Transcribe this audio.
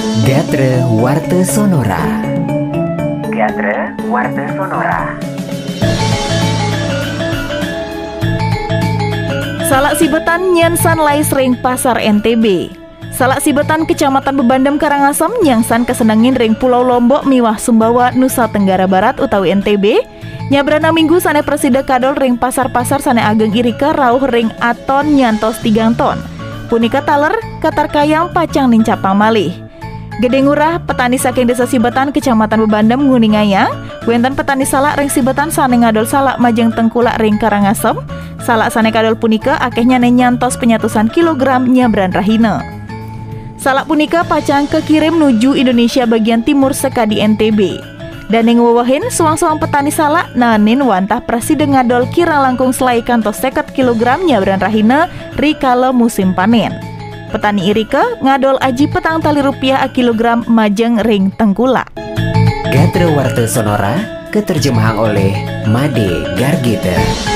Gatre Warte Sonora. Gatre Warte Sonora. Salak Sibetan Nyansan Lais Ring Pasar NTB Salak Sibetan Kecamatan Bebandem Karangasem Nyangsan kesenangin ring Pulau Lombok Miwah Sumbawa Nusa Tenggara Barat utawi NTB Nyabrana minggu sane presida kadol ring pasar-pasar sane ageng irika rauh ring aton nyantos tigang ton. Punika taler katar kayang pacang nincapang malih Gede ngurah petani saking desa Sibetan Kecamatan Bebandem nguningaya Wenten petani salak ring Sibetan sane ngadol salak majeng tengkulak ring Karangasem Salak sane kadol punika akehnya nyantos penyatusan kilogram nyabran rahina Salak punika pacang kekirim menuju Indonesia bagian timur sekadi NTB. Dan yang wawahin suang-suang petani salak nanin wantah presiden ngadol kira langkung selai kantos seket kilogramnya beran rahina rikala musim panen. Petani irika ngadol aji petang tali rupiah a kilogram majeng ring tengkula. Gatre Warte Sonora keterjemahan oleh Made Gargita.